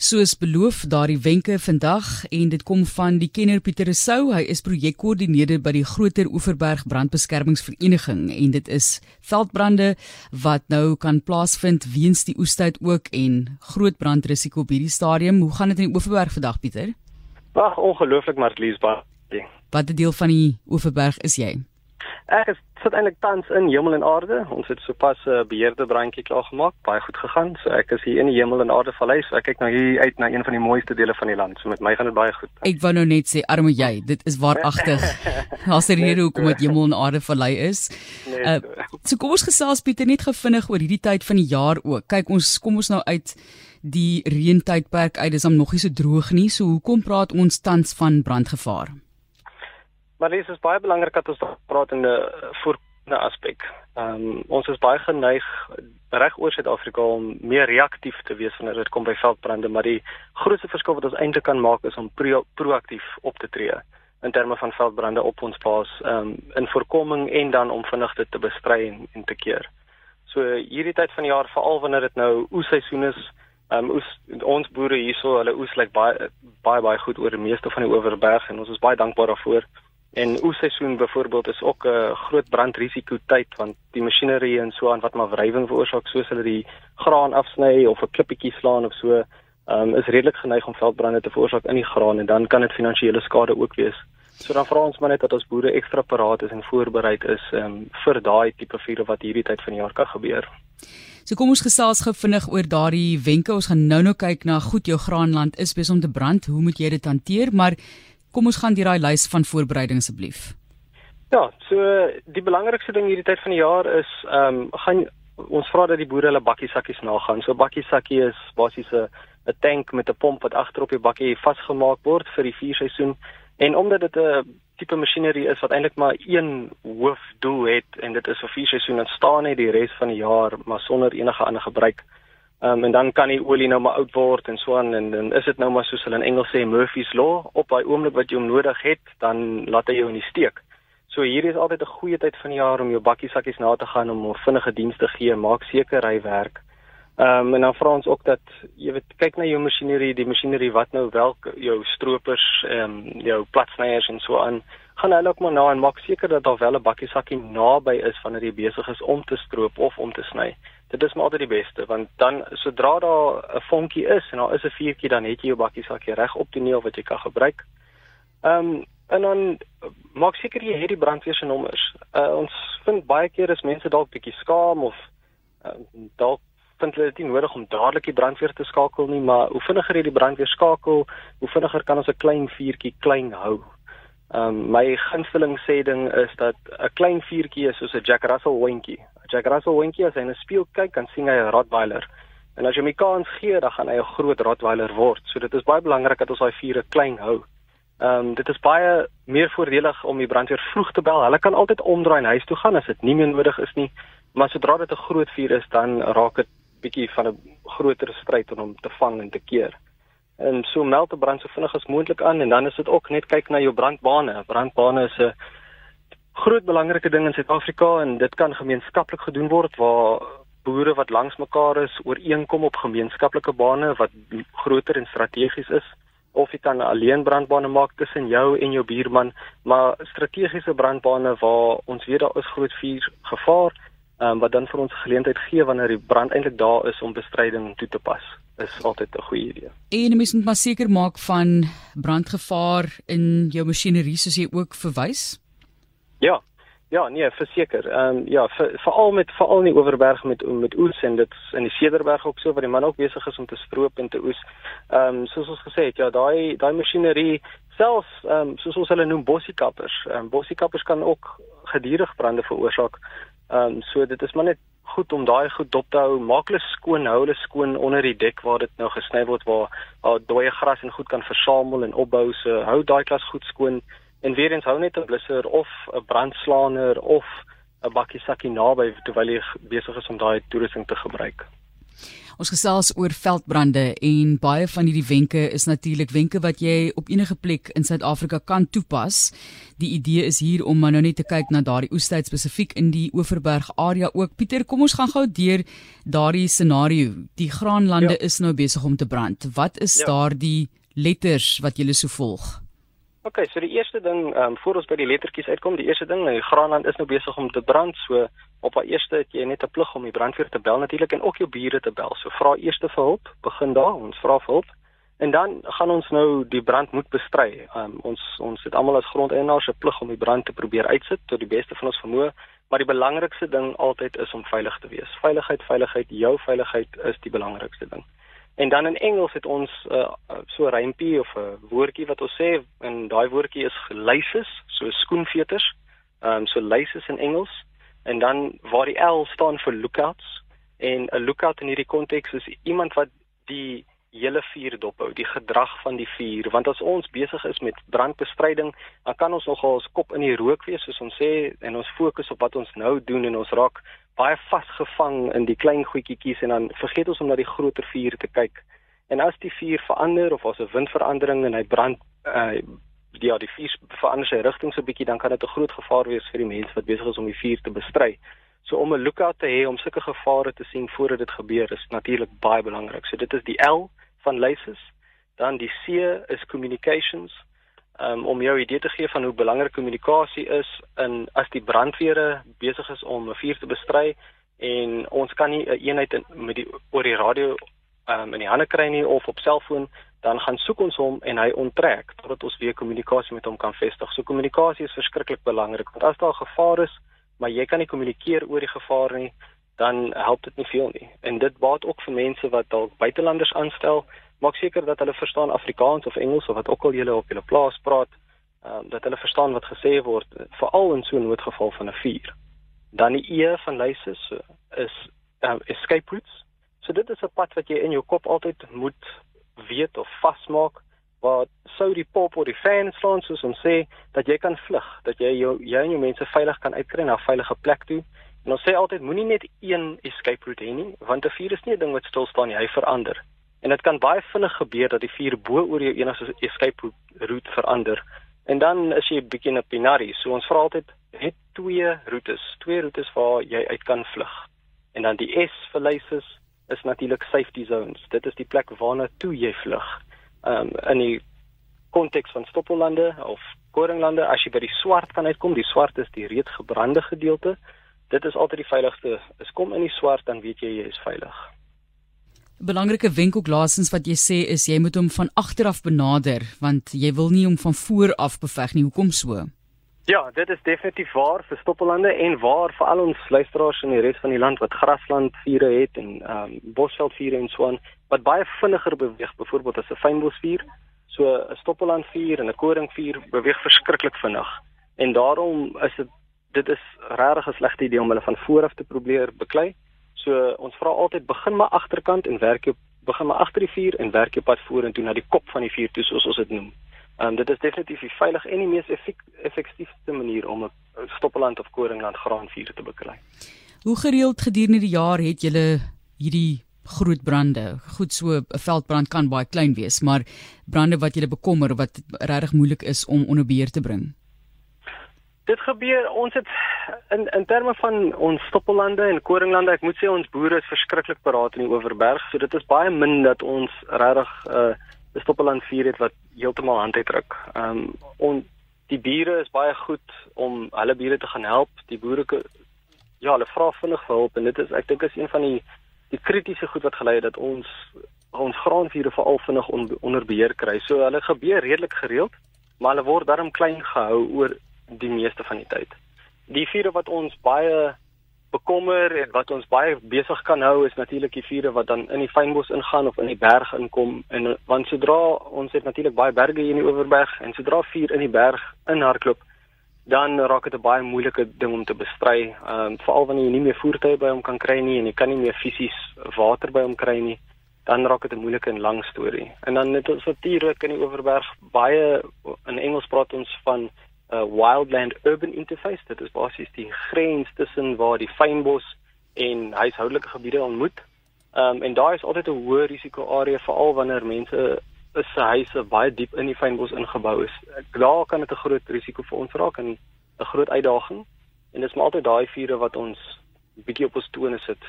Soos beloof, daardie wenke vandag en dit kom van die kenner Pieter Rousseau. Hy is projekkoördineerder by die Groter Oeverberg Brandbeskermingsvereniging en dit is veldbrande wat nou kan plaasvind weens die oestyd ook en groot brandrisiko op hierdie stadium. Hoe gaan dit in die Oeverberg vandag, Pieter? Ag, ongelooflik, Marlies, baie. Watter deel van die Oeverberg is jy? Ek is sit eintlik tans in Hemel en Aarde. Ons het sopas 'n uh, beheerde brandjie klaar gemaak. Baie goed gegaan. So ek is hier in die Hemel en Aarde vallei. So ek kyk nou hier uit na een van die mooiste dele van die land. So met my gaan dit baie goed. Ek wou nou net sê arme jy, dit is waaragtig. Daar's 'n rede hoekom dit Hemel en Aarde vallei is. Uh, so kom ons gesels Pieter net gevinnig oor hierdie tyd van die jaar ook. Kyk ons kom ons nou uit die reentydperk uit. Dis hom nog nie so droog nie. So hoekom praat ons tans van brandgevaar? Maar dit is baie belangrik dat ons praat in 'n voorkomende aspek. Ehm um, ons is baie geneig reg oor Suid-Afrika om meer reaktief te wees wanneer dit kom by veldbrande, maar die grootste verskil wat ons eintlik kan maak is om pro proaktief op te tree in terme van veldbrande op ons plaas, ehm um, in voorkoming en dan om vinnig dit te bestry en, en te keer. So hierdie tyd van die jaar, veral wanneer dit nou oesseisoen is, ehm um, oes ons boere hierso, hulle oes lyk like baie baie baie goed oor die meeste van die Oeverberg en ons is baie dankbaar daarvoor. En oesseisoen byvoorbeeld is ook 'n uh, groot brandrisiko tyd want die masjinerie en so aan wat maar wrywing veroorsaak soos hulle die graan afsny of 'n klippietjie slaan of so, um, is redelik geneig om veldbrande te veroorsaak in die graan en dan kan dit finansiële skade ook wees. So dan vra ons maar net dat ons boere ekstra paraat is en voorbereid is um, vir daai tipe vure wat hierdie tyd van die jaar kan gebeur. So kom ons gesels gou vinnig oor daardie wenke. Ons gaan nou-nou kyk na goed jou graanland is besig om te brand. Hoe moet jy dit hanteer? Maar Kom ons gaan deur daai lys van voorbereidings asseblief. Ja, so die belangrikste ding hierdie tyd van die jaar is ehm um, gaan ons vra dat die boere hulle bakkie sakkies nagaan. So bakkie sakkie is basies 'n 'n tank met 'n pomp wat agter op die bakkie vasgemaak word vir die vuurseisoen en omdat dit 'n tipe masjinerie is wat eintlik maar een hoofdoel het en dit is vir vuurseisoen en staan net die res van die jaar maar sonder enige ander gebruik. Ehm um, en dan kan die olie nou maar oud word en so aan en dan is dit nou maar soos hulle in Engels sê Murphy's law op daai oomblik wat jy hom nodig het, dan laat hy jou in die steek. So hier is altyd 'n goeie tyd van die jaar om jou bakkie sakkies na te gaan om 'n vinnige diens te gee, maak seker hy werk. Ehm um, en dan vra ons ook dat jy weet kyk na jou masjinerie, die masjinerie wat nou wel jou stroopers, ehm um, jou platsnyers en so aan gaan hulle ook maar na en maak seker dat daar wel 'n bakkie sakkie naby is wanneer jy besig is om te stroop of om te sny dit is maar altyd die beste want dan sodra daar 'n vonkie is en daar is 'n vuurtjie dan het jy jou bakkie sakkie reg op toneel wat jy kan gebruik. Ehm um, en dan maak seker jy het die brandweer se nommers. Uh, ons vind baie keer is mense dalk bietjie skaam of uh, dalk vind hulle dit nie nodig om dadelik die brandweer te skakel nie, maar hoe vinniger jy die brandweer skakel, hoe vinniger kan ons 'n klein vuurtjie klein hou. Ehm um, my gunsteling sê ding is dat 'n klein vuurtjie is soos 'n Jack Russell hondjie. Jack Russell hondjie as hy in 'n spieël kyk, kan sien hy 'n Rottweiler. En as jy hom die kans gee, dan gaan hy 'n groot Rottweiler word. So dit is baie belangrik dat ons daai vure klein hou. Ehm um, dit is baie meer voordelig om die brandweer vroeg te bel. Hulle kan altyd omdraai en huis toe gaan as dit nie meer nodig is nie. Maar sodra dit 'n groot vuur is, dan raak dit bietjie van 'n groter stryd om hom te vang en te keer. En so meld 'n brand so vinnig as moontlik aan en dan is dit ook net kyk na jou brandbane. Brandbane is 'n groot belangrike ding in Suid-Afrika en dit kan gemeenskaplik gedoen word waar boere wat langs mekaar is ooreenkom op gemeenskaplike bane wat groter en strategies is of jy kan alleen brandbane maak tussen jou en jou buurman maar strategiese brandbane waar ons weet daar is groot vuur gevaar um, wat dan vir ons geleentheid gee wanneer die brand eintlik daar is om bestryding toe te pas is altyd 'n goeie idee. En mens moet maar seker maak van brandgevaar in jou masjinerie soos jy ook verwys. Ja. Ja, nee, verseker. Ehm um, ja, veral met veral in die Oeverberg met met oes en dit in die Cederberg ook so waar die man ook besig is om te stroop en te oes. Ehm um, soos ons gesê het, ja, daai daai masjinerie selfs ehm um, soos ons hulle noem bossiekappers. Ehm um, bossiekappers kan ook gedurig brande veroorsaak. Ehm um, so dit is maar net goed om daai goed dop te hou. Maak hulle skoon, hou hulle skoon onder die dek waar dit nou gesny word waar waar dooie gras en goed kan versamel en opbou. So hou daai klas goed skoon En weer eens hou net 'n blusser of 'n brandslaaner of 'n bakkie sakkie naby terwyl jy besig is om daai toerusting te gebruik. Ons gesels oor veldbrande en baie van hierdie wenke is natuurlik wenke wat jy op enige plek in Suid-Afrika kan toepas. Die idee is hier om nou net te kyk na daardie oestyd spesifiek in die Oeverberg area ook. Pieter, kom ons gaan gou deur daardie scenario. Die graanlande ja. is nou besig om te brand. Wat is ja. daardie letters wat jy so volg? OK, so die eerste ding, ehm um, voor ons by die lettertjies uitkom, die eerste ding, die graanland is nou besig om te brand, so op haar eerste het jy net 'n plig om die brandweer te bel natuurlik en ook jou bure te bel. So vra eers vir hulp, begin daar, ons vra vir hulp. En dan gaan ons nou die brand moet bestry. Um, ons ons het almal as grondeienaars 'n plig om die brand te probeer uitsit tot die beste van ons vermoë, maar die belangrikste ding altyd is om veilig te wees. Veiligheid, veiligheid, jou veiligheid is die belangrikste ding. En dan in Engels het ons uh, so 'n rympie of 'n woordjie wat ons sê en daai woordjie is laces, so skoenveters. Ehm um, so laces in Engels. En dan waar die L staan vir lookouts. En 'n lookout in hierdie konteks is iemand wat die hele vuur dophou, die gedrag van die vuur, want as ons besig is met brandbestryding, dan kan ons nogal ons kop in die rook wees soos ons sê en ons fokus op wat ons nou doen en ons raak baie vasgevang in die klein goedjies en dan vergeet ons om na die groter vuur te kyk. En as die vuur verander of as 'n windverandering en hy brand uh, ja die vuur verander sy rigting so bietjie dan kan dit 'n groot gevaar wees vir die mense wat besig is om die vuur te bestry. So om 'n lookout te hê om sulke gevare te sien voordat dit gebeur is natuurlik baie belangrik. So dit is die L van laces. Dan die C is communications. Um, om jou idee te gee van hoe belangrik kommunikasie is in as die brandweere besig is om 'n vuur te bestry en ons kan nie 'n een eenheid in, met die oor die radio um, in die hande kry nie of op selfoon dan gaan soek ons hom en hy onttrek totdat ons weer kommunikasie met hom kan vestig. So kommunikasie is verskriklik belangrik want as daar gevaar is, maar jy kan nie kommunikeer oor die gevaar nie, dan help dit nie veel nie. En dit baat ook vir mense wat dalk buitelanders aanstel, maak seker dat hulle verstaan Afrikaans of Engels of wat ook al julle op julle plaas praat, ehm um, dat hulle verstaan wat gesê word veral in so 'n noodgeval van 'n vuur. Dan die E van lyses is um, escape routes. So dit is 'n pad wat jy in jou kop altyd moet weet of vasmaak waar sou die pop of die fan staan soos ons sê dat jy kan vlug, dat jy jou jy en jou mense veilig kan uitkry na 'n veilige plek toe. En ons sê altyd moenie net een escape route hê nie, want 'n vuur is nie 'n ding wat stil staan nie, hy verander. En dit kan baie vinnig gebeur dat die vuur bo oor jou enigste escape route verander. En dan is jy bietjie 'n pinari. So ons vra altyd het twee roetes, twee roetes waar jy uit kan vlug. En dan die S vir laces is natuurlik safety zones. Dit is die plek waarna toe jy vlug. Ehm um, in die konteks van stoppollande of koringlande, as jy by die swart kan uitkom, die swart is die reeds gebrande gedeelte. Dit is altyd die veiligste. Is kom in die swart dan weet jy jy is veilig. Belangrike wenk ook laasens wat jy sê is jy moet hom van agter af benader want jy wil nie hom van voor af beveg nie. Hoekom so? Ja, dit is definitief waar vir stoppeldande en waar vir al ons luisteraars in die res van die land wat graslandvure het en ehm um, bosveldvure en so aan wat baie vinniger beweeg, byvoorbeeld as 'n fynbosvuur. So 'n stoppellandvuur en 'n koringvuur beweeg verskriklik vinnig. En daarom is dit dit is regtig 'n slegte idee om hulle van voor af te probeer beklei. So ons vra altyd begin maar agterkant en werk jy begin maar agter die vuur en werk jy pad vorentoe na die kop van die vuur toe soos ons dit noem. Ehm um, dit is definitief die veilig en die mees effektiewe manier om 'n stoppeland of koringland graanvuur te beklei. Hoe gereeld gedurende die jaar het julle hierdie groot brande? Goed so 'n veldbrand kan baie klein wees, maar brande wat julle bekommer wat regtig moeilik is om onder beheer te bring. Dit gebeur ons het in in terme van ons stoppelande en koringlande, ek moet sê ons boere is verskriklik paraat in die Oeverberg, so dit is baie min dat ons regtig 'n uh, 'n stoppeland vuur het wat heeltemal hand uitdruk. Ehm um, en die bure is baie goed om hulle bure te gaan help. Die boere ja, hulle vra vinnig vir hulp en dit is ek dink is een van die die kritiese goed wat gelei het dat ons ons graanvure veral vinnig on, onder beheer kry. So hulle gebeur redelik gereeld, maar hulle word darm klein gehou oor die meeste van die tyd. Die vure wat ons baie bekommer en wat ons baie besig kan hou is natuurlik die vure wat dan in die fynbos ingaan of in die berg inkom en want sodra ons het natuurlik baie berge hier in die Oeverberg en sodra vuur in die berg inhardloop dan raak dit 'n baie moeilike ding om te bestry. Ehm um, veral wanneer jy nie meer voertuie by hom kan kry nie en jy kan nie meer fisies water by hom kry nie, dan raak dit 'n moeilike en lang storie. En dan het ons natuurlik in die Oeverberg baie in Engels praat ons van uh, wildland urban interface. Dit is basies die grens tussen waar die fynbos en huishoudelike gebiede ontmoet. Ehm um, en daai is altyd 'n hoë risiko area veral wanneer mense is se huise baie diep in die fynbos ingebou is. Daar kan dit 'n groot risiko vir ons raak en 'n groot uitdaging. En dis maar altyd daai vure wat ons bietjie op ons tone sit.